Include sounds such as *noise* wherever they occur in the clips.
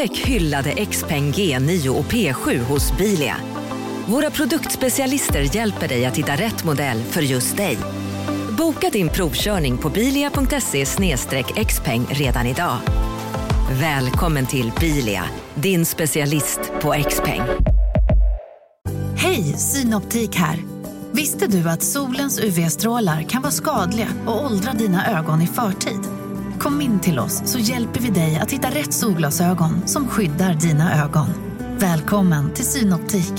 Upptäck hyllade XPeng G9 och P7 hos Bilia. Våra produktspecialister hjälper dig att hitta rätt modell för just dig. Boka din provkörning på bilia.se xpeng redan idag. Välkommen till Bilia, din specialist på XPeng. Hej, Synoptik här. Visste du att solens UV-strålar kan vara skadliga och åldra dina ögon i förtid? Kom in till oss så hjälper vi dig att hitta rätt solglasögon som skyddar dina ögon. Välkommen till Synoptik.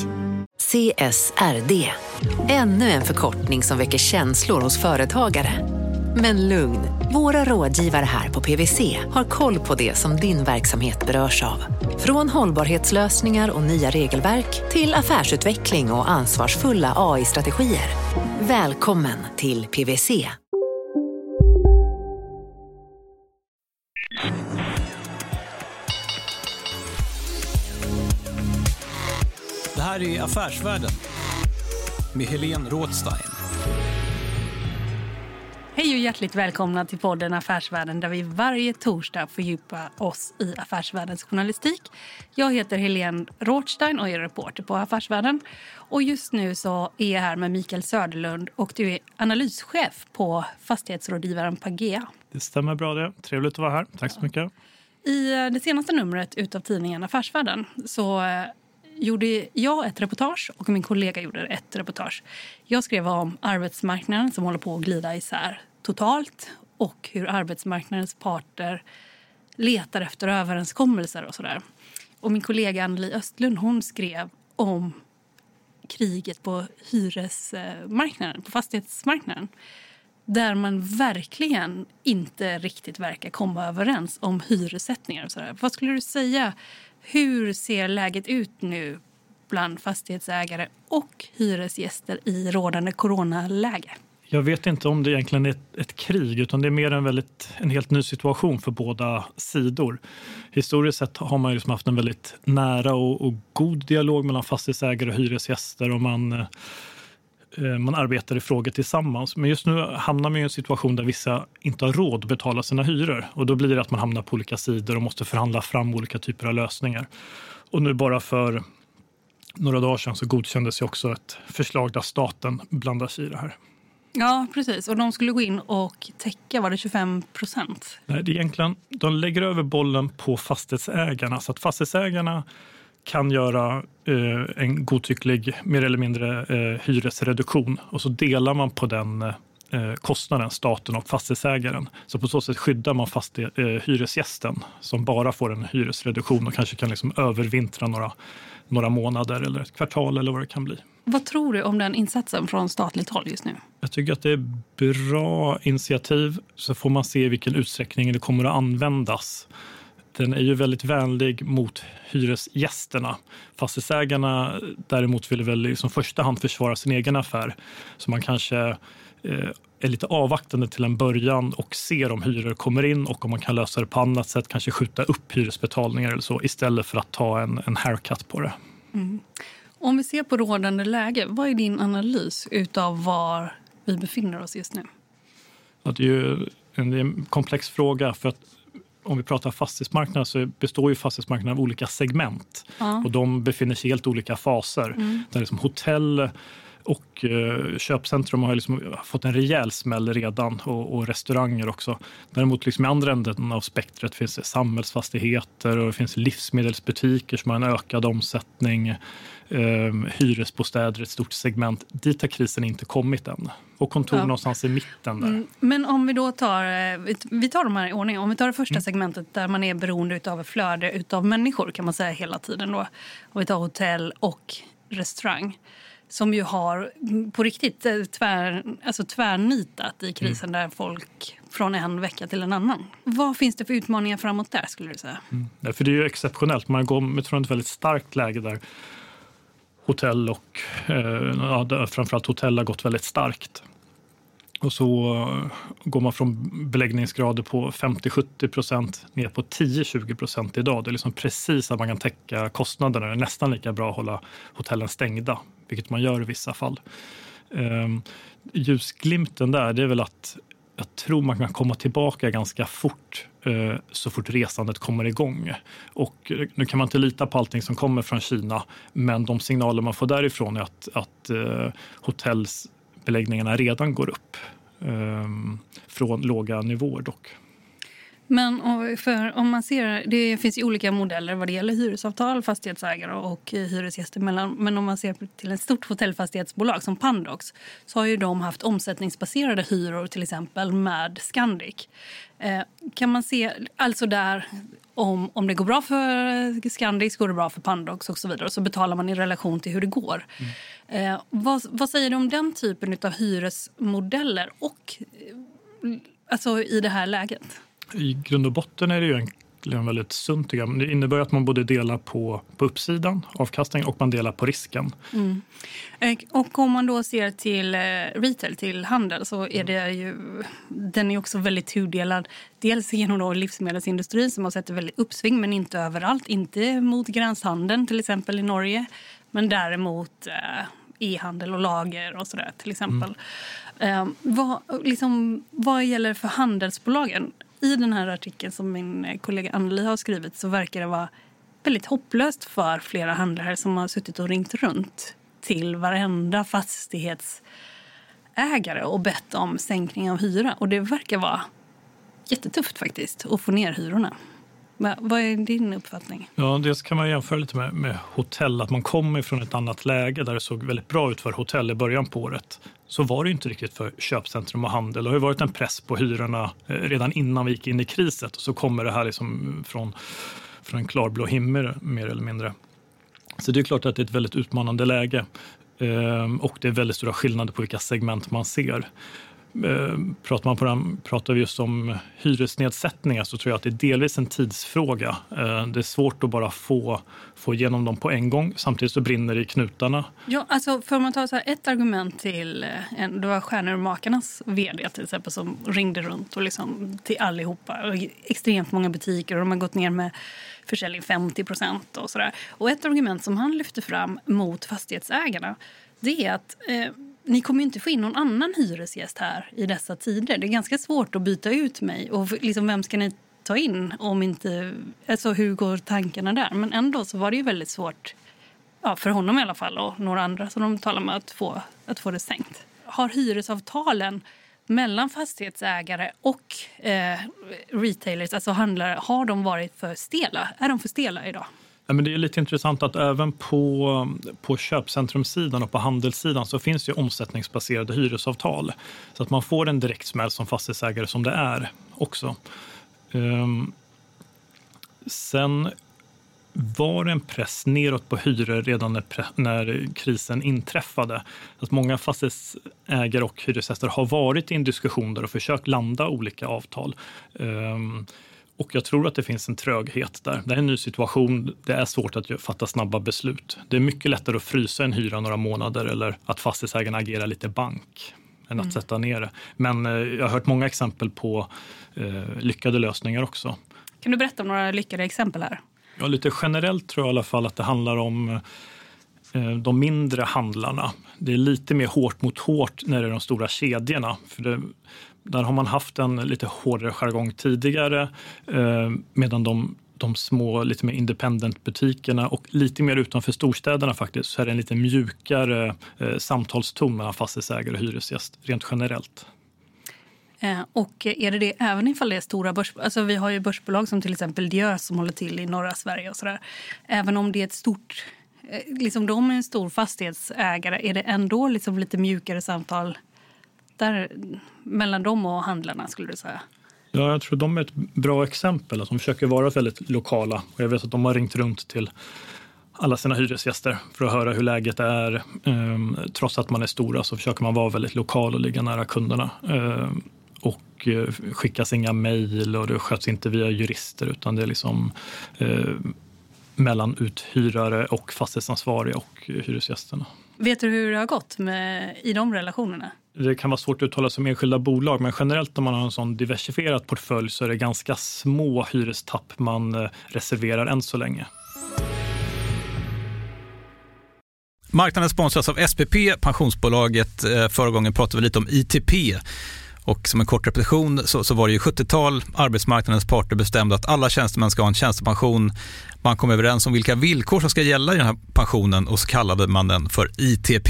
CSRD, ännu en förkortning som väcker känslor hos företagare. Men lugn, våra rådgivare här på PWC har koll på det som din verksamhet berörs av. Från hållbarhetslösningar och nya regelverk till affärsutveckling och ansvarsfulla AI-strategier. Välkommen till PWC. Här är Affärsvärlden med Helene Rådstein. Hej och hjärtligt välkomna till podden Affärsvärlden där vi varje torsdag fördjupar oss i affärsvärldens journalistik. Jag heter Helene Rothstein och är reporter på Affärsvärlden. Och just nu så är jag här med Mikael Söderlund och du är analyschef på fastighetsrådgivaren Pagea. Det stämmer bra det. Trevligt att vara här. Tack så mycket. I det senaste numret utav tidningen Affärsvärlden så eh, gjorde jag ett reportage och min kollega gjorde ett reportage. Jag skrev om arbetsmarknaden som håller på att glida isär totalt och hur arbetsmarknadens parter letar efter överenskommelser och sådär. Och min kollega Anneli Östlund hon skrev om kriget på hyresmarknaden, på fastighetsmarknaden där man verkligen inte riktigt verkar komma överens om hyressättningar. Och sådär. Vad skulle du säga hur ser läget ut nu bland fastighetsägare och hyresgäster i rådande coronaläge? Jag vet inte om det egentligen är ett, ett, krig utan det är mer en, väldigt, en helt ny situation för båda sidor. Historiskt sett har man liksom haft en väldigt nära och, och god dialog mellan fastighetsägare och hyresgäster och man, eh, man arbetar i frågor tillsammans. Men just nu hamnar man i en situation där vissa inte har råd att betala sina hyror och då blir det att man hamnar på olika sidor och måste förhandla fram olika typer av lösningar. Och nu bara för några dagar sedan så godkändes ju också ett förslag där staten blandar sig i det här. Ja, precis. Och de skulle gå in och täcka, var det 25 procent? Nej, det är egentligen, de lägger över bollen på fastighetsägarna. Så att fastighetsägarna kan göra eh, en godtycklig, mer eller mindre, eh, hyresreduktion. Och så delar man på den eh, kostnaden, staten och fastighetsägaren. Så på så sätt skyddar man fastighet, eh, hyresgästen som bara får en hyresreduktion och kanske kan liksom övervintra några, några månader eller ett kvartal eller vad det kan bli. Vad tror du om den insatsen från statligt håll just nu? Jag tycker att det är bra initiativ. Så får man se i vilken utsträckning det kommer att användas. Den är ju väldigt vänlig mot hyresgästerna. Fastighetsägarna däremot vill väl i liksom första hand försvara sin egen affär. Så man kanske eh, är lite avvaktande till en början och ser om hyror kommer in och om man kan lösa det på annat sätt, kanske skjuta upp hyresbetalningar eller så istället för att ta en, en haircut på det. Mm. Om vi ser på rådande läge, vad är din analys av var vi befinner oss just nu? Ja, det är en komplex fråga. för att om vi pratar fastighetsmarknad så består ju fastighetsmarknaden av olika segment. Ja. Och de befinner sig i helt olika faser. Mm. Där liksom hotell och eh, köpcentrum har liksom fått en rejäl smäll redan och, och restauranger också. Däremot liksom i andra änden av spektret finns det samhällsfastigheter och det finns livsmedelsbutiker som har en ökad omsättning eh, hyresbostäder, ett stort segment. Dit har krisen inte kommit än. Och kontor ja. någonstans i mitten där. Mm, men om vi då tar, eh, vi tar de här i ordning. Om vi tar det första mm. segmentet där man är beroende av flöde av människor kan man säga hela tiden då. Om vi tar hotell och restaurang som ju har mm, på riktigt eh, tvär, alltså tvärnitat i krisen mm. där folk från en vecka till en annan. Vad finns det för utmaningar framåt där skulle du säga? Mm. Ja, för det är ju exceptionellt. Man går från ett väldigt starkt läge där hotell och eh, ja, framförallt hotell har gått väldigt starkt. Och så eh, går man från beläggningsgrader på 50-70 procent ner på 10-20 procent idag. Det är liksom precis att man kan täcka kostnaderna. Det är nästan lika bra att hålla hotellen stängda, vilket man gör i vissa fall. Ehm, ljusglimten där det är väl att jag tror man kan komma tillbaka ganska fort eh, så fort resandet kommer igång. Och eh, nu kan man inte lita på allting som kommer från Kina, men de signaler man får därifrån är att, att eh, hotellsbeläggningarna redan går upp. Ehm, från låga nivåer dock. Men för om man ser, det finns ju olika modeller vad det gäller hyresavtal, fastighetsägare och hyresgäster. Men om man ser till ett stort hotellfastighetsbolag som Pandox så har ju de haft omsättningsbaserade hyror till exempel med Scandic. Eh, kan man se, alltså där om, om det går bra för Scandic går det bra för Pandox och så vidare. Och så betalar man i relation till hur det går. Mm. Eh, vad, vad säger du om den typen av hyresmodeller och alltså i det här läget? I grund och botten är det ju egentligen väldigt sunt. Det innebär att man både delar på, på uppsidan, avkastning, och man delar på risken. Mm. Och om man då ser till eh, retail, till handel, så är det ju, den är också väldigt tudelad. Dels genom då livsmedelsindustrin som har sett ett väldigt uppsving, men inte överallt. Inte mot gränshandeln, till exempel i Norge, men däremot eh, e-handel och lager och sådär till exempel. Mm. Eh, vad, liksom, vad gäller för handelsbolagen? I den här artikeln som min eh, kollega Anneli har skrivit så verkar det vara väldigt hopplöst för flera handlare som har suttit och ringt runt till varenda fastighetsägare och bett om sänkning av hyra. Och det verkar vara jättetufft faktiskt att få ner hyrorna. Vad är din uppfattning? Ja, dels kan man jämföra lite med, med hotell. Att man kommer från ett annat läge där det såg väldigt bra ut för hotell i början på året. Så var det inte riktigt för köpcentrum och handel. Det har ju varit en press på hyrorna eh, redan innan vi gick in i krisen. Så kommer det här liksom från, från en klarblå himmel mer eller mindre. Så det är klart att det är ett väldigt utmanande läge. Ehm, och det är väldigt stora skillnader på vilka segment man ser. Eh, pratar, man på den, pratar vi just om hyresnedsättningar så tror jag att det är delvis en tidsfråga. Eh, det är svårt att bara få, få igenom dem på en gång. Samtidigt så brinner det i knutarna. Ja, alltså för man tar så ett argument till eh, Det var det var Stjärnermakarnas vd till exempel som ringde runt och liksom till allihopa. Och extremt många butiker och de har gått ner med försäljning 50 procent och sådär. Och ett argument som han lyfte fram mot fastighetsägarna det är att eh, ni kommer inte få in någon annan hyresgäst här i dessa tider. Det är ganska svårt att byta ut mig. Och liksom, vem ska ni ta in om inte... Alltså hur går tankarna där? Men ändå så var det ju väldigt svårt, ja, för honom i alla fall och några andra som de talar med att få, att få det sänkt. Har hyresavtalen mellan fastighetsägare och eh, retailers, alltså handlare, har de varit för stela? Är de för stela idag? Ja, men det är lite intressant att även på, på köpcentrumsidan och på handelssidan så finns det omsättningsbaserade hyresavtal. Så att man får en direkt smäll som fastighetsägare som det är också. Um, sen var det en press neråt på hyror redan när, när krisen inträffade. Att många fastighetsägare och hyresgäster har varit i en diskussion där och försökt landa olika avtal. Um, och jag tror att det finns en tröghet där. Det är en ny situation. Det är svårt att fatta snabba beslut. Det är mycket lättare att frysa en hyra några månader eller att fastighetsägarna agerar lite bank än att mm. sätta ner det. Men eh, jag har hört många exempel på eh, lyckade lösningar också. Kan du berätta om några lyckade exempel här? Ja, lite generellt tror jag i alla fall att det handlar om eh, de mindre handlarna. Det är lite mer hårt mot hårt när det är de stora kedjorna. För det, där har man haft en lite hårdare jargong tidigare eh, medan de, de små, lite mer independent-butikerna och lite mer utanför storstäderna faktiskt så är det en lite mjukare eh, samtalston mellan fastighetsägare och hyresgäst rent generellt. Eh, och är det det även ifall det är stora börsbolag? Alltså vi har ju börsbolag som till exempel Diös som håller till i norra Sverige och sådär. Även om det är ett stort, eh, liksom de är en stor fastighetsägare, är det ändå liksom lite mjukare samtal där, mellan dem och handlarna skulle du säga? Ja, jag tror de är ett bra exempel. Att de försöker vara väldigt lokala. Och jag vet att de har ringt runt till alla sina hyresgäster för att höra hur läget är. Ehm, trots att man är stora så försöker man vara väldigt lokal och ligga nära kunderna. Ehm, och eh, skickas inga mejl och det sköts inte via jurister utan det är liksom eh, mellan uthyrare och fastighetsansvariga och hyresgästerna. Vet du hur det har gått med, i de relationerna? Det kan vara svårt att uttala sig om enskilda bolag, men generellt om man har en sån diversifierad portfölj så är det ganska små hyrestapp man eh, reserverar än så länge. Marknaden sponsras av SPP, pensionsbolaget. Eh, förra gången pratade vi lite om ITP. Och som en kort repetition så, så var det ju 70-tal, arbetsmarknadens parter bestämde att alla tjänstemän ska ha en tjänstepension. Man kom överens om vilka villkor som ska gälla i den här pensionen och så kallade man den för ITP.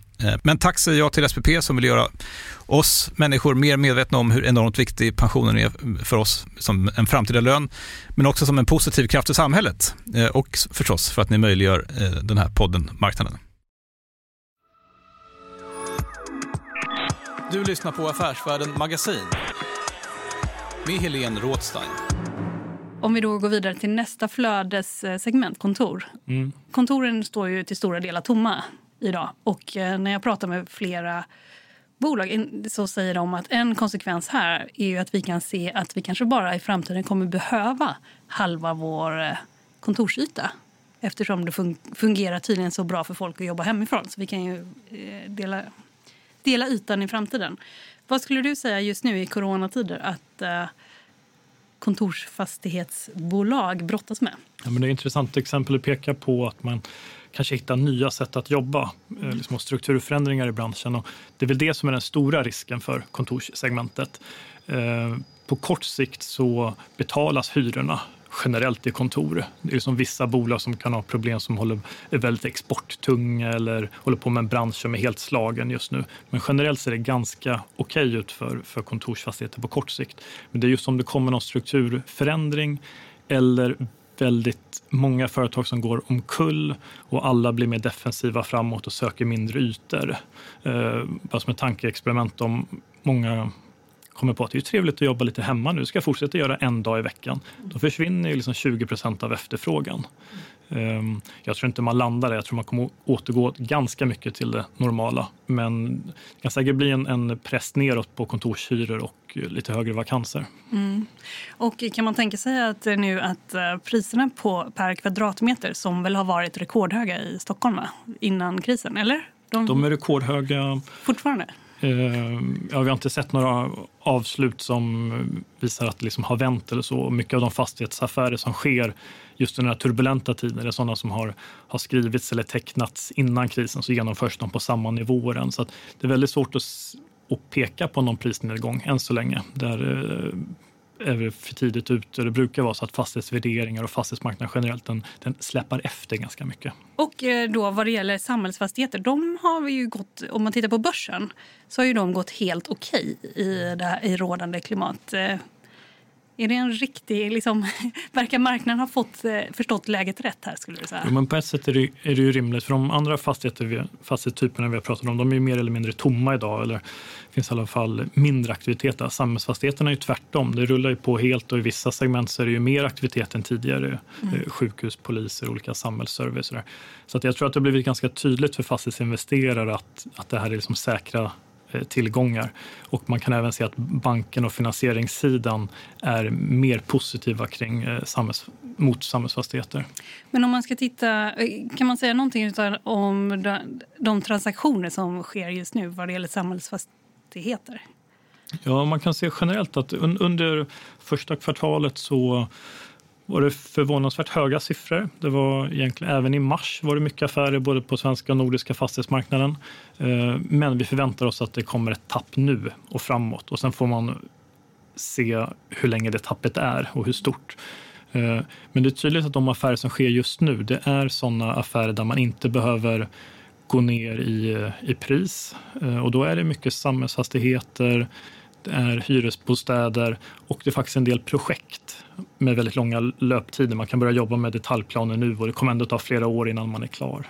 men tack säger jag till SPP som vill göra oss människor mer medvetna om hur enormt viktig pensionen är för oss som en framtida lön, men också som en positiv kraft i samhället eh, och förstås för att ni möjliggör eh, den här podden Marknaden. Du lyssnar på Affärsvärlden Magasin med Helene Rådstein. Om vi då går vidare till nästa flödessegment, kontor. Mm. Kontoren står ju till stora delar tomma idag. Och eh, när jag pratar med flera bolag så säger de att en konsekvens här är ju att vi kan se att vi kanske bara i framtiden kommer behöva halva vår eh, kontorsyta eftersom det fungerar tydligen så bra för folk att jobba hemifrån. Så vi kan ju eh, dela, dela ytan i framtiden. Vad skulle du säga just nu i coronatider att kontorsfastighetsbolag brottas med? Ja, men det är ett intressant exempel att peka på att man kanske hitta nya sätt att jobba mm. liksom, och strukturförändringar i branschen. Och det är väl det som är den stora risken för kontorssegmentet. Eh, på kort sikt så betalas hyrorna generellt i kontor. Det är som vissa bolag som kan ha problem som håller, är väldigt exporttunga eller håller på med en bransch som är helt slagen just nu. Men generellt ser det ganska okej okay ut för, för kontorsfastigheter på kort sikt. Men det är just om det kommer någon strukturförändring eller väldigt många företag som går omkull och alla blir mer defensiva framåt och söker mindre ytor. Eh, bara som ett tankeexperiment om många kommer på att det är trevligt att jobba lite hemma nu, ska jag fortsätta göra en dag i veckan. Då försvinner ju liksom 20 procent av efterfrågan. Ehm, jag tror inte man landar där. Jag tror man kommer återgå ganska mycket till det normala. Men det kan säkert bli en, en press neråt på kontorshyror och lite högre vakanser. Mm. Och kan man tänka sig att nu att eh, priserna på, per kvadratmeter som väl har varit rekordhöga i Stockholm va? innan krisen, eller? De, De är rekordhöga. Fortfarande? Eh, ja, vi har inte sett några avslut som visar att det liksom har vänt eller så. Mycket av de fastighetsaffärer som sker just under turbulenta tiden är sådana som har, har skrivits eller tecknats innan krisen så genomförs de på samma nivåer än. Så det är väldigt svårt att, att peka på någon prisnedgång än så länge. Där, eh, är vi för tidigt ute. Det brukar vara så att fastighetsvärderingar och fastighetsmarknaden generellt den, den släpar efter ganska mycket. Och eh, då vad det gäller samhällsfastigheter, de har vi ju gått, om man tittar på börsen, så har ju de gått helt okej okay i, i rådande klimat. Eh, är det en riktig... Liksom, *laughs* verkar marknaden ha fått, eh, förstått läget rätt här? skulle du säga? Jo, men på ett sätt är det, är det ju rimligt. För de andra fastigheter fastighetstyperna vi har pratat om de är mer eller mindre tomma idag. Eller det finns i alla fall mindre aktivitet där. Samhällsfastigheterna är ju tvärtom. Det rullar ju på helt och i vissa segment så är det ju mer aktivitet än tidigare. Mm. Eh, sjukhus, poliser, olika samhällsservice. Så, så att jag tror att det har blivit ganska tydligt för fastighetsinvesterare att, att det här är liksom säkra tillgångar. Och man kan även se att banken och finansieringssidan är mer positiva kring eh, samhälls, mot samhällsfastigheter. Men om man ska titta, kan man säga någonting om de transaktioner som sker just nu vad det gäller samhällsfastigheter? Ja, man kan se generellt att under första kvartalet så var det förvånansvärt höga siffror. Det var egentligen, även i mars var det mycket affärer både på svenska och nordiska fastighetsmarknaden. Eh, men vi förväntar oss att det kommer ett tapp nu och framåt och sen får man se hur länge det tappet är och hur stort. Eh, men det är tydligt att de affärer som sker just nu, det är sådana affärer där man inte behöver gå ner i, i pris. Eh, och då är det mycket samhällsfastigheter, det är hyresbostäder och det är faktiskt en del projekt med väldigt långa löptider. Man kan börja jobba med detaljplaner nu och det kommer ändå ta flera år innan man är klar.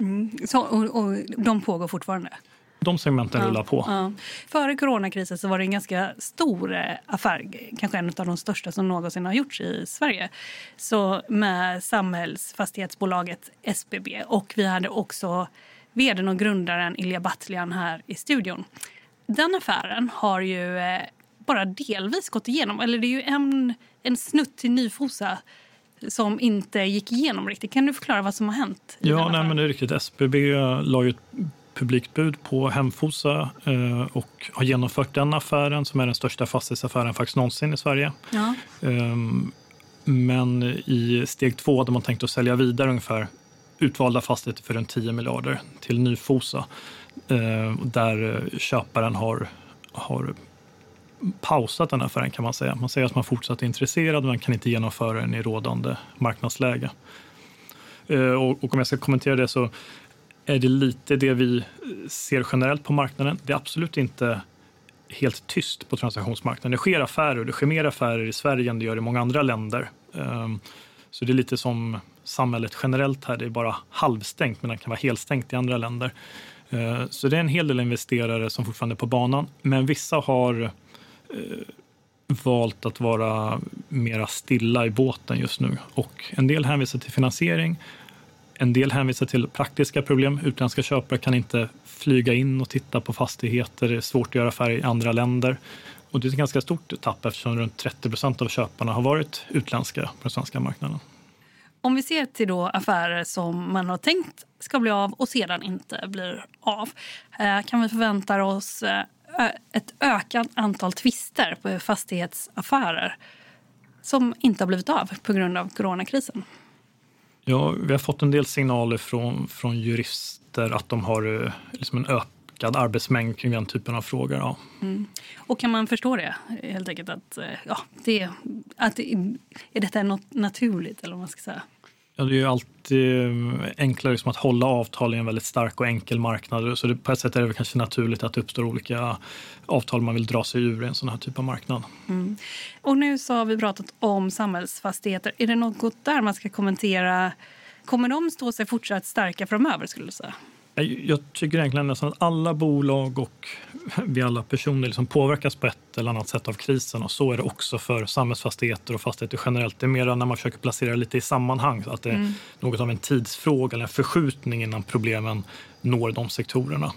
Mm. Så, och, och de pågår fortfarande? De segmenten ja, rullar på. Ja. Före coronakrisen så var det en ganska stor eh, affär, kanske en av de största som någonsin har gjorts i Sverige, så med samhällsfastighetsbolaget SBB. Och vi hade också vd och grundaren Ilja Batljan här i studion den affären har ju eh, bara delvis gått igenom. Eller det är ju en, en snutt till Nyfosa som inte gick igenom riktigt. Kan du förklara vad som har hänt? Ja, nej, men det är riktigt. SBB la ju ett publikt bud på Hemfosa eh, och har genomfört den affären som är den största fastighetsaffären faktiskt någonsin i Sverige. Ja. Eh, men i steg två hade man tänkt att sälja vidare ungefär utvalda fastigheter för runt 10 miljarder till Nyfosa. Eh, där köparen har, har pausat den affären kan man säga. Man säger att man fortsatt är intresserad men kan inte genomföra den i rådande marknadsläge. Eh, och, och om jag ska kommentera det så är det lite det vi ser generellt på marknaden. Det är absolut inte helt tyst på transaktionsmarknaden. Det sker affärer det sker mer affärer i Sverige än det gör i många andra länder. Ehm, så det är lite som samhället generellt här. Det är bara halvstängt men det kan vara helstängt i andra länder. Ehm, så det är en hel del investerare som fortfarande är på banan, men vissa har Eh, valt att vara mera stilla i båten just nu. Och en del hänvisar till finansiering, en del hänvisar till praktiska problem. Utländska köpare kan inte flyga in och titta på fastigheter. Det är svårt att göra affärer i andra länder. Och det är ett ganska stort tapp eftersom runt 30 procent av köparna har varit utländska på den svenska marknaden. Om vi ser till då affärer som man har tänkt ska bli av och sedan inte blir av eh, kan vi förvänta oss eh, ett ökat antal tvister på fastighetsaffärer som inte har blivit av på grund av coronakrisen. Ja, vi har fått en del signaler från, från jurister att de har eh, liksom en ökad arbetsmängd kring den typen av frågor. Ja. Mm. Och kan man förstå det? helt enkelt att, ja, det, att Är detta något naturligt? eller vad man ska säga? Ja, det är ju alltid eh, enklare liksom att hålla avtal i en väldigt stark och enkel marknad. Så det, på ett sätt är det kanske naturligt att det uppstår olika avtal man vill dra sig ur i en sån här typ av marknad. Mm. Och nu så har vi pratat om samhällsfastigheter. Är det något där man ska kommentera? Kommer de stå sig fortsatt starka framöver? skulle du säga? Jag tycker egentligen nästan att alla bolag och vi alla personer liksom påverkas på ett eller annat sätt av krisen. Och så är det också för samhällsfastigheter och fastigheter generellt. Det är mer när man försöker placera lite i sammanhang. Att det är mm. något av en tidsfråga eller en förskjutning innan problemen når de sektorerna.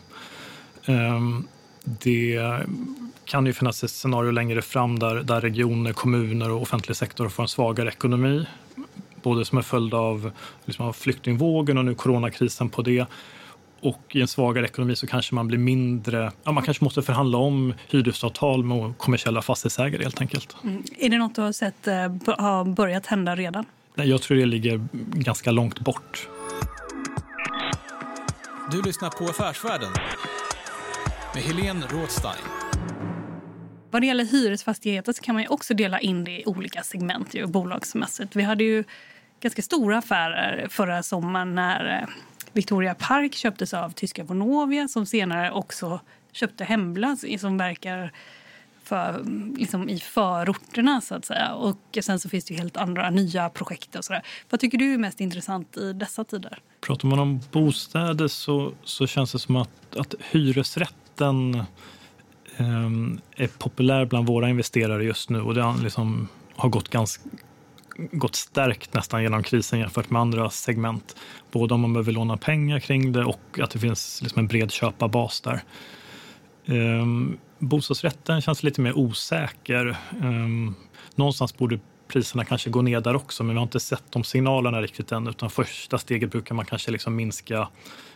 Ehm, det kan ju finnas ett scenario längre fram där, där regioner, kommuner och offentlig sektor får en svagare ekonomi. Både som en följd av, liksom av flyktingvågen och nu coronakrisen på det och i en svagare ekonomi så kanske man blir mindre, ja, man kanske måste förhandla om hyresavtal med kommersiella fastighetsägare helt enkelt. Mm. Är det något du har sett eh, har börjat hända redan? Nej, jag tror det ligger ganska långt bort. Du lyssnar på Affärsvärlden med Helene Rådstein. Vad det gäller hyresfastigheter så kan man också dela in det i olika segment ju, bolagsmässigt. Vi hade ju ganska stora affärer förra sommaren när eh, Victoria Park köptes av tyska Vonovia som senare också köpte Hembla som verkar för, liksom i förorterna. så att säga. Och Sen så finns det helt andra nya projekt. och så Vad tycker du är mest intressant i dessa tider? Pratar man om bostäder så, så känns det som att, att hyresrätten eh, är populär bland våra investerare just nu. och Det liksom har gått ganska gått stärkt nästan genom krisen jämfört med andra segment. Både om man behöver låna pengar kring det och att det finns liksom en bred köparbas där. Um, bostadsrätten känns lite mer osäker. Um, någonstans borde priserna kanske gå ner där också, men vi har inte sett de signalerna riktigt än. Utan första steget brukar man kanske liksom minska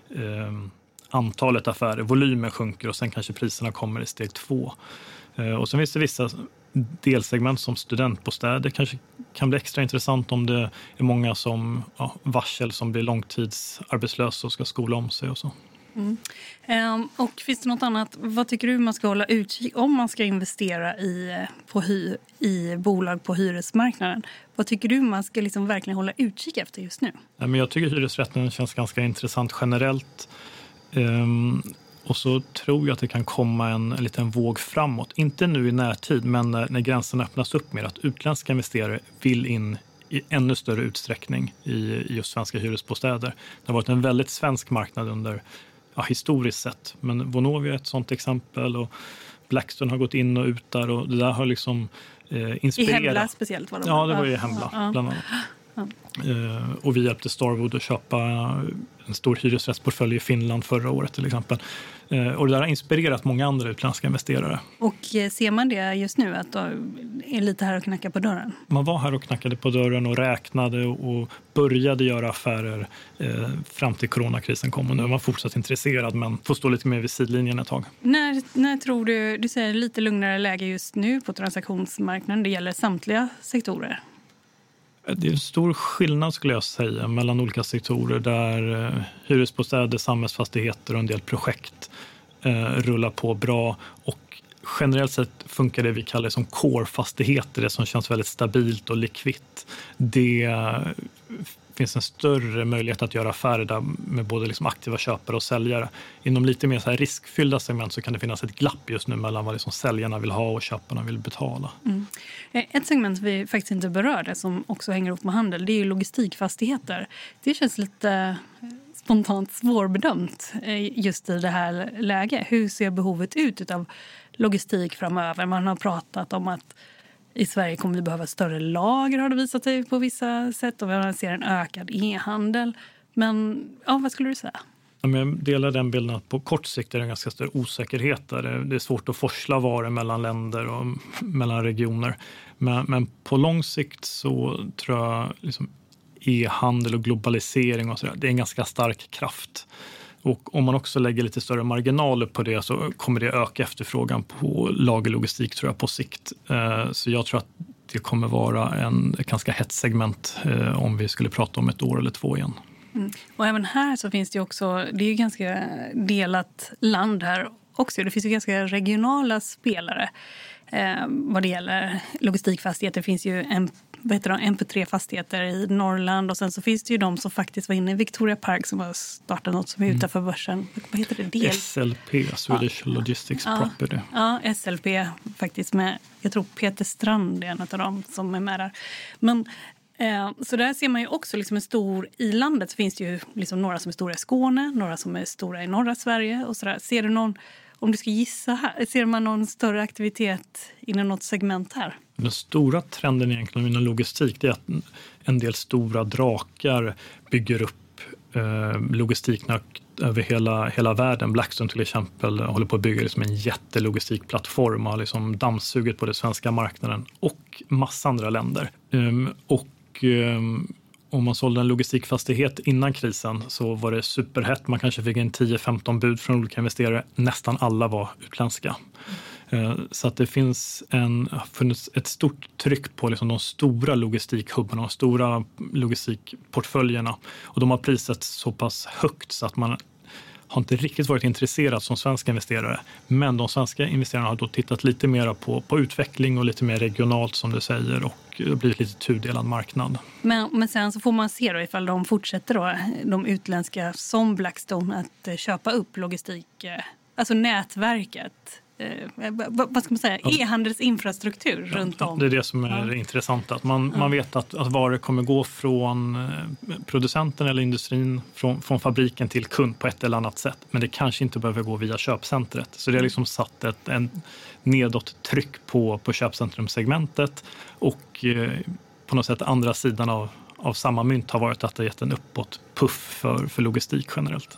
um, antalet affärer, volymen sjunker och sen kanske priserna kommer i steg två. Uh, och sen finns det vissa delsegment som studentbostäder kanske kan bli extra intressant om det är många som ja, varsel som blir långtidsarbetslösa och ska skola om sig och så. Mm. Um, och finns det något annat? Vad tycker du man ska hålla utkik om man ska investera i, på hy, i bolag på hyresmarknaden? Vad tycker du man ska liksom verkligen hålla utkik efter just nu? Men jag tycker hyresrätten känns ganska intressant generellt. Um, och så tror jag att det kan komma en, en liten våg framåt. Inte nu i närtid, men när, när gränserna öppnas upp mer. Att utländska investerare vill in i ännu större utsträckning i, i just svenska hyresbostäder. Det har varit en väldigt svensk marknad under ja, historiskt sett. Men Vonovia är ett sånt exempel och Blackstone har gått in och ut där och det där har liksom eh, inspirerat. I Hemla speciellt? Var de. Ja, det var i Hemla ja, bland annat. Ja. Eh, och vi hjälpte Starwood att köpa en stor hyresrättsportfölj i Finland förra året till exempel. Eh, och det där har inspirerat många andra utländska investerare. Och eh, ser man det just nu, att de är lite här och knackar på dörren? Man var här och knackade på dörren och räknade och började göra affärer fram till coronakrisen kom. Och nu är man fortsatt intresserad men får stå lite mer vid sidlinjen ett tag. När, när tror du, du säger lite lugnare läge just nu på transaktionsmarknaden, det gäller samtliga sektorer? Det är en stor skillnad skulle jag säga mellan olika sektorer där eh, hyresbostäder, samhällsfastigheter och en del projekt eh, rullar på bra. Och generellt sett funkar det vi kallar som core-fastigheter, det som känns väldigt stabilt och likvitt. Det eh, finns en större möjlighet att göra affärer där med både liksom aktiva köpare och säljare. Inom lite mer så här riskfyllda segment så kan det finnas ett glapp just nu mellan vad liksom säljarna vill ha och köparna vill betala. Mm. Eh, ett segment vi faktiskt inte berörde som också hänger ihop med handel det är logistikfastigheter. Det känns lite eh, spontant svårbedömt eh, just i det här läget. Hur ser behovet ut av logistik framöver? Man har pratat om att i Sverige kommer vi behöva större lager har det visat sig på vissa sätt och vi ser en ökad e-handel. Men ja, vad skulle du säga? Jag delar den bilden att på kort sikt är det en ganska stor osäkerhet. Där. Det är svårt att forsla varor mellan länder och *laughs* mellan regioner. Men, men på lång sikt så tror jag liksom e-handel och globalisering och så där, det är en ganska stark kraft. Och om man också lägger lite större marginaler på det så kommer det öka efterfrågan på lagerlogistik tror jag på sikt. Eh, så jag tror att det kommer vara en, ett ganska hett segment eh, om vi skulle prata om ett år eller två igen. Mm. Och även här så finns det också, det är ju ganska delat land här också. Det finns ju ganska regionala spelare eh, vad det gäller logistikfastigheter. Det finns ju en vad heter de, MP3 fastigheter i Norrland och sen så finns det ju de som faktiskt var inne i Victoria Park som har startat något som är mm. utanför börsen. Vad heter det? Del? SLP, Swedish ja. Logistics ja. Property. Ja, SLP faktiskt med, jag tror Peter Strand är en av dem som är med där. Men eh, så där ser man ju också liksom en stor, i landet så finns det ju liksom några som är stora i Skåne, några som är stora i norra Sverige och sådär. Ser du någon om du ska gissa, här, ser man någon större aktivitet inom något segment här? Den stora trenden egentligen inom logistik är att en del stora drakar bygger upp eh, logistik logistiknät över hela, hela världen. Blackstone till exempel håller på att bygga liksom en jättelogistikplattform och har liksom dammsugit på den svenska marknaden och massa andra länder. Ehm, och ehm, om man sålde en logistikfastighet innan krisen så var det superhett. Man kanske fick in 10-15 bud från olika investerare. Nästan alla var utländska. Eh, så att det finns en, funnits ett stort tryck på liksom de stora logistikhubbarna, de stora logistikportföljerna. Och de har prisat så pass högt så att man har inte riktigt varit intresserad som svenska investerare. Men de svenska investerarna har då tittat lite mer på, på utveckling och lite mer regionalt som du säger och det har blivit lite tudelad marknad. Men, men sen så får man se då ifall de fortsätter då, de utländska som Blackstone att eh, köpa upp logistik, eh, alltså nätverket eh, vad ska man säga, e-handelsinfrastruktur ja, runt om. Det är det som är ja. intressant. Att man, ja. man vet att, att varor kommer gå från eh, producenten eller industrin, från, från fabriken till kund på ett eller annat sätt. Men det kanske inte behöver gå via köpcentret. Så det har liksom satt ett en nedåt tryck på, på köpcentrumsegmentet och eh, på något sätt andra sidan av, av samma mynt har varit att det gett en uppåt puff för, för logistik generellt.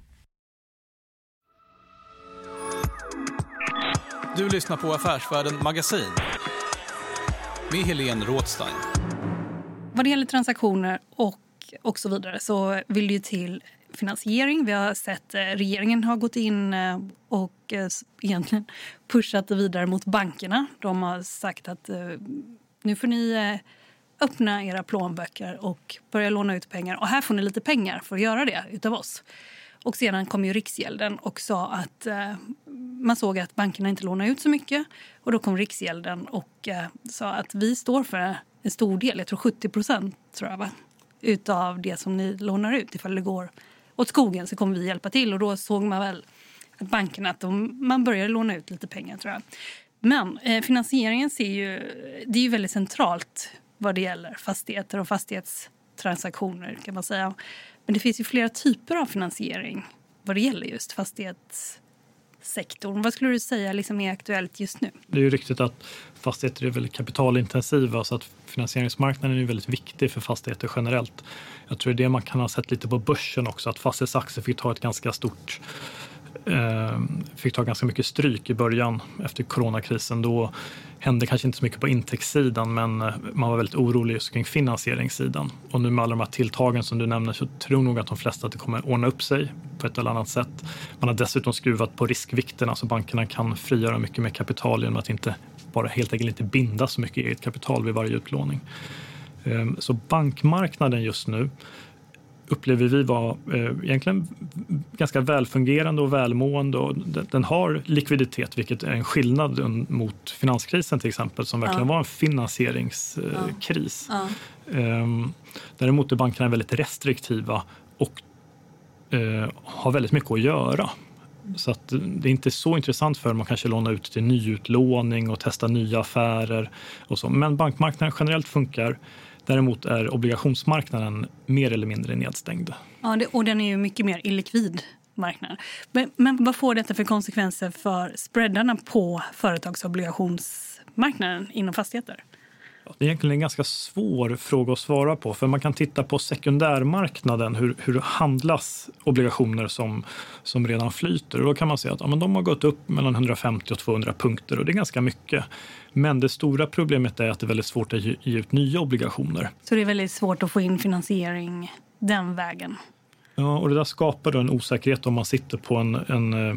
Du lyssnar på Affärsvärlden Magasin med Helene Rådstein. Vad det gäller transaktioner och, och så vidare så vill det ju till finansiering. Vi har sett eh, regeringen har gått in eh, och eh, egentligen pushat det vidare mot bankerna. De har sagt att nu får ni öppna era plånböcker och börja låna ut pengar. Och här får ni lite pengar för att göra det utav oss. Och sedan kom ju Riksgälden och sa att man såg att bankerna inte lånade ut så mycket. Och då kom Riksgälden och eh, sa att vi står för en stor del, jag tror 70 procent tror jag, va? utav det som ni lånar ut. Ifall det går åt skogen så kommer vi hjälpa till. Och då såg man väl att bankerna att de, man började låna ut lite pengar tror jag. Men eh, finansieringen ser ju, det är ju väldigt centralt vad det gäller fastigheter och fastighetstransaktioner kan man säga. Men det finns ju flera typer av finansiering vad det gäller just fastighets sektorn. Vad skulle du säga liksom är aktuellt just nu? Det är ju riktigt att fastigheter är väldigt kapitalintensiva så att finansieringsmarknaden är väldigt viktig för fastigheter generellt. Jag tror det är det man kan ha sett lite på börsen också, att fastighetsaktier fick ta ett ganska stort Ehm, fick ta ganska mycket stryk i början efter coronakrisen. Då hände kanske inte så mycket på intäktssidan men eh, man var väldigt orolig just kring finansieringssidan. Och nu med alla de här tilltagen som du nämner så tror nog att de flesta att det kommer ordna upp sig på ett eller annat sätt. Man har dessutom skruvat på riskvikterna så bankerna kan frigöra mycket mer kapital genom att inte bara helt enkelt inte binda så mycket eget kapital vid varje utlåning. Ehm, så bankmarknaden just nu upplever vi vara eh, egentligen ganska välfungerande och välmående. Och den har likviditet, vilket är en skillnad mot finanskrisen till exempel, som verkligen ja. var en finansieringskris. Ja. Ja. Ehm, däremot är bankerna väldigt restriktiva och eh, har väldigt mycket att göra. Så att det är inte så intressant för dem att kanske låna ut till nyutlåning och testa nya affärer. Och så. Men bankmarknaden generellt funkar. Däremot är obligationsmarknaden mer eller mindre nedstängd. Ja, det, och den är ju mycket mer illikvid marknad. Men, men vad får detta för konsekvenser för spreadarna på företagsobligationsmarknaden inom fastigheter? Det är egentligen en ganska svår fråga att svara på. För Man kan titta på sekundärmarknaden. Hur, hur handlas obligationer som, som redan flyter? Och då kan man se att ja, men de har gått upp mellan 150 och 200 punkter och det är ganska mycket. Men det stora problemet är att det är väldigt svårt att ge ut nya obligationer. Så det är väldigt svårt att få in finansiering den vägen? Ja, och det där skapar då en osäkerhet om man sitter på en, en eh,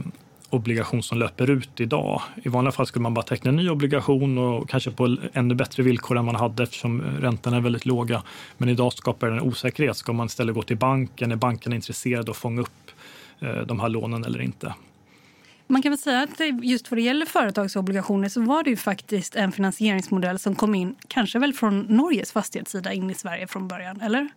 obligation som löper ut idag. I vanliga fall skulle man bara teckna en ny obligation och kanske på ännu bättre villkor än man hade eftersom räntorna är väldigt låga. Men idag skapar det en osäkerhet. Ska man istället gå till banken? Är banken intresserad av att fånga upp eh, de här lånen eller inte? Man kan väl säga att just vad det gäller företagsobligationer så var det ju faktiskt en finansieringsmodell som kom in, kanske väl från Norges fastighetssida in i Sverige från början, eller?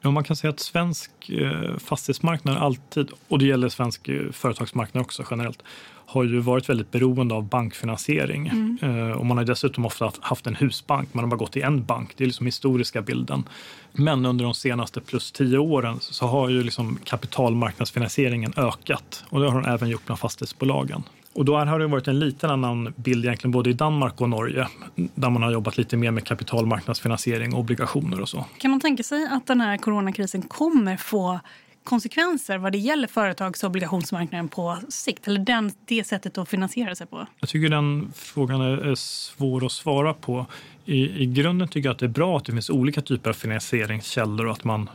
Ja, man kan säga att svensk eh, fastighetsmarknad alltid, och det gäller svensk eh, företagsmarknad också generellt, har ju varit väldigt beroende av bankfinansiering. Mm. Eh, och man har dessutom ofta haft en husbank, man har bara gått i en bank. Det är liksom historiska bilden. Men under de senaste plus tio åren så har ju liksom kapitalmarknadsfinansieringen ökat och det har den även gjort bland fastighetsbolagen. Och då har det varit en liten annan bild egentligen både i Danmark och Norge där man har jobbat lite mer med kapitalmarknadsfinansiering, obligationer och så. Kan man tänka sig att den här coronakrisen kommer få konsekvenser vad det gäller företags och obligationsmarknaden på sikt? Eller den, det sättet att finansiera sig på? Jag tycker den frågan är, är svår att svara på. I, I grunden tycker jag att det är bra att det finns olika typer av finansieringskällor och att man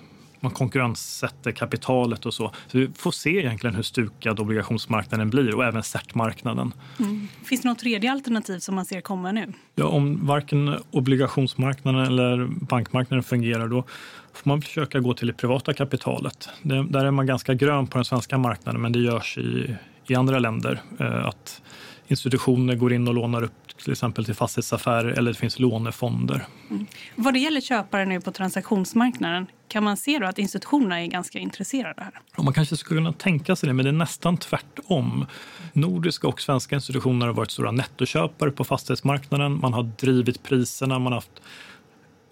man konkurrenssätter kapitalet och så. Så vi får se egentligen hur stukad obligationsmarknaden blir och även certmarknaden. Mm. Finns det något tredje alternativ som man ser komma nu? Ja, om varken obligationsmarknaden eller bankmarknaden fungerar då får man försöka gå till det privata kapitalet. Det, där är man ganska grön på den svenska marknaden men det görs i, i andra länder. Eh, att institutioner går in och lånar upp till exempel till fastighetsaffärer eller det finns lånefonder. Mm. Vad det gäller köpare nu på transaktionsmarknaden, kan man se då att institutionerna är ganska intresserade här? Och man kanske skulle kunna tänka sig det, men det är nästan tvärtom. Nordiska och svenska institutioner har varit stora nettoköpare på fastighetsmarknaden. Man har drivit priserna, man har haft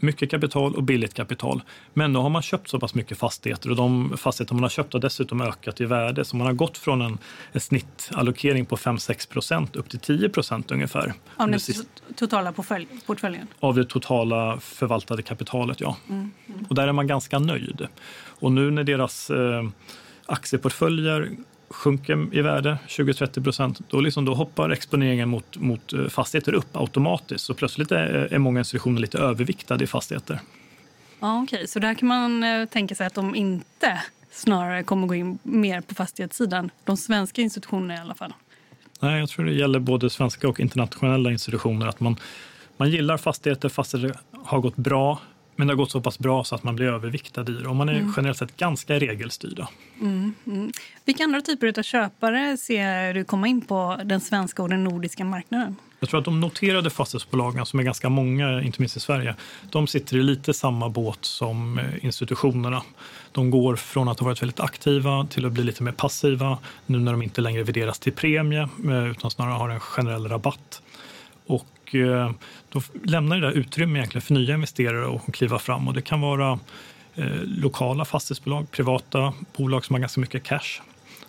mycket kapital och billigt kapital. Men nu har man köpt så pass mycket fastigheter och de fastigheter man har köpt har dessutom ökat i värde. Så man har gått från en, en snittallokering på 5-6 procent upp till 10 procent ungefär. Av den totala portföljen? Av det totala förvaltade kapitalet, ja. Mm, mm. Och där är man ganska nöjd. Och nu när deras eh, aktieportföljer sjunker i värde 20-30 procent, då, liksom, då hoppar exponeringen mot, mot eh, fastigheter upp automatiskt. Så plötsligt är, är många institutioner lite överviktade i fastigheter. Ja, Okej, okay. så där kan man eh, tänka sig att de inte snarare kommer gå in mer på fastighetssidan, de svenska institutionerna i alla fall? Nej, jag tror det gäller både svenska och internationella institutioner att man, man gillar fastigheter, fastigheter har gått bra men det har gått så pass bra så att man blir överviktad i det och man är mm. generellt sett ganska regelstyrda. Mm, mm. Vilka andra typer av köpare ser du komma in på den svenska och den nordiska marknaden? Jag tror att de noterade fastighetsbolagen, som är ganska många, inte minst i Sverige, de sitter i lite samma båt som eh, institutionerna. De går från att ha varit väldigt aktiva till att bli lite mer passiva nu när de inte längre värderas till premie eh, utan snarare har en generell rabatt. Och Eh, då lämnar det där utrymme egentligen för nya investerare att kliva fram. Och det kan vara eh, lokala fastighetsbolag, privata bolag som har ganska mycket cash.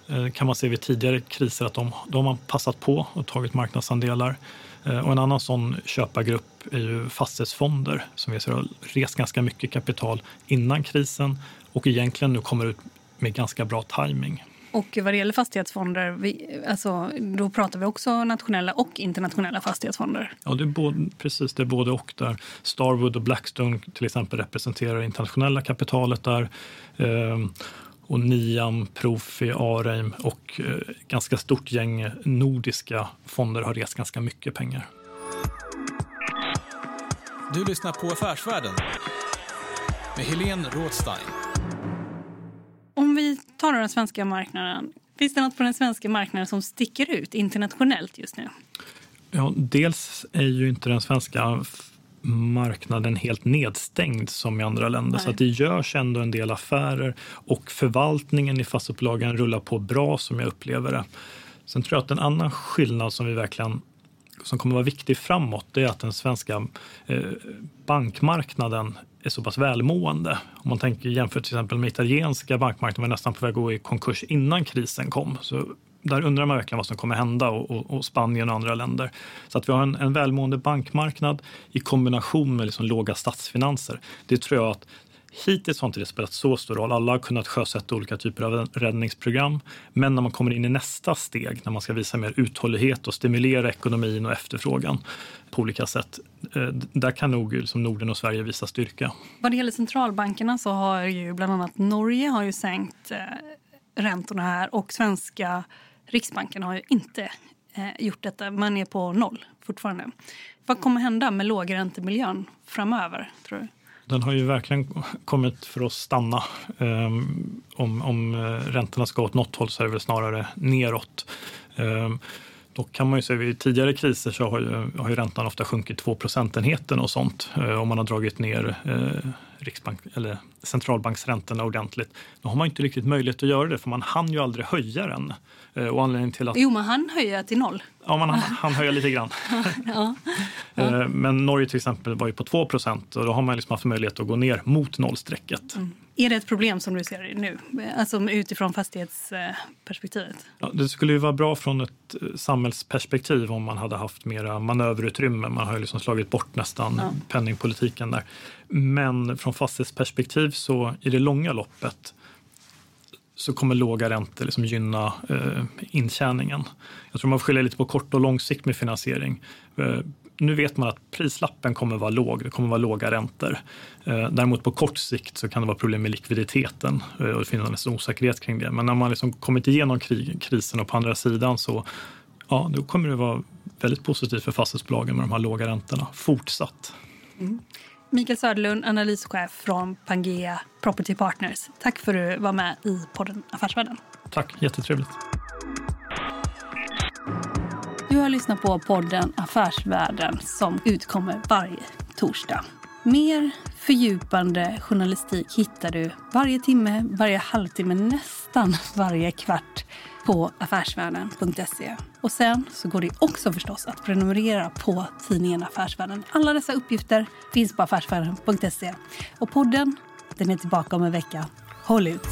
Eh, kan man se vid tidigare kriser att de, de har passat på och tagit marknadsandelar. Eh, och en annan sån köpargrupp är ju fastighetsfonder som vi ser har rest ganska mycket kapital innan krisen och egentligen nu kommer ut med ganska bra timing. Och vad det gäller fastighetsfonder, vi, alltså, då pratar vi också nationella och internationella fastighetsfonder. Ja, det är både, precis. Det är både och där. Starwood och Blackstone till exempel representerar det internationella kapitalet där. Ehm, och Niam, Profi, Areim och eh, ganska stort gäng nordiska fonder har rest ganska mycket pengar. Du lyssnar på Affärsvärlden med Helene Rådstein. Tar den svenska marknaden, finns det något på den svenska marknaden som sticker ut internationellt just nu? Ja, dels är ju inte den svenska marknaden helt nedstängd som i andra länder. Nej. Så att det görs ändå en del affärer och förvaltningen i fastighetsbolagen rullar på bra som jag upplever det. Sen tror jag att en annan skillnad som vi verkligen som kommer vara viktig framåt det är att den svenska eh, bankmarknaden är så pass välmående. Om man tänker jämfört till exempel med italienska bankmarknaden var nästan på väg att gå i konkurs innan krisen kom. Så där undrar man verkligen vad som kommer hända och, och, och Spanien och andra länder. Så att vi har en, en välmående bankmarknad i kombination med liksom låga statsfinanser. Det tror jag att Hittills har inte det spelat så stor roll. Alla har kunnat sjösätta olika typer av räddningsprogram. Men när man kommer in i nästa steg, när man ska visa mer uthållighet och stimulera ekonomin och efterfrågan på olika sätt, eh, där kan nog liksom Norden och Sverige visa styrka. Vad det gäller centralbankerna så har ju bland annat Norge har ju sänkt eh, räntorna här och svenska Riksbanken har ju inte eh, gjort detta. Man är på noll fortfarande. Vad kommer hända med lågräntemiljön framöver, tror du? Den har ju verkligen kommit för att stanna. Um, om, om eh, räntorna ska åt något håll så är det väl snarare neråt. Ehm, um, då kan man ju se vid tidigare kriser så har ju, har ju räntan ofta sjunkit 2 procentenheter och sånt. Eh, om man har dragit ner eh, Riksbank, eller centralbanksräntorna ordentligt. Då har man inte riktigt möjlighet att göra det för man hann ju aldrig höja den. Uh, och anledningen till att... Jo, man hann höja till noll. Ja, man hann höja lite grann. *laughs* ja. Ja. Men Norge till exempel var ju på 2% och då har man liksom haft möjlighet att gå ner mot nollstrecket. Mm. Är det ett problem som du ser det nu, alltså utifrån fastighetsperspektivet? Ja, det skulle ju vara bra från ett eh, samhällsperspektiv om man hade haft mera manöverutrymme. Man har ju liksom slagit bort nästan ja. penningpolitiken där. Men från fastighetsperspektiv så i det långa loppet så kommer låga räntor liksom gynna eh, intjäningen. Jag tror man får skilja lite på kort och lång sikt med finansiering. Eh, nu vet man att prislappen kommer vara låg, det kommer vara låga räntor. Eh, däremot på kort sikt så kan det vara problem med likviditeten eh, och det finns en osäkerhet kring det. Men när man liksom kommit igenom krisen och på andra sidan så ja, då kommer det vara väldigt positivt för fastighetsbolagen med de här låga räntorna fortsatt. Mm. Mikael Söderlund, analyschef från Pangea Property Partners. Tack för att du var med i podden Affärsvärlden. Tack, jättetrevligt. Du har lyssnat på podden Affärsvärlden som utkommer varje torsdag. Mer fördjupande journalistik hittar du varje timme, varje halvtimme, nästan *laughs* varje kvart på affärsvärlden.se. Och sen så går det också förstås att prenumerera på tidningen Affärsvärlden. Alla dessa uppgifter finns på affärsvärlden.se. Och podden, den är tillbaka om en vecka. Håll ut!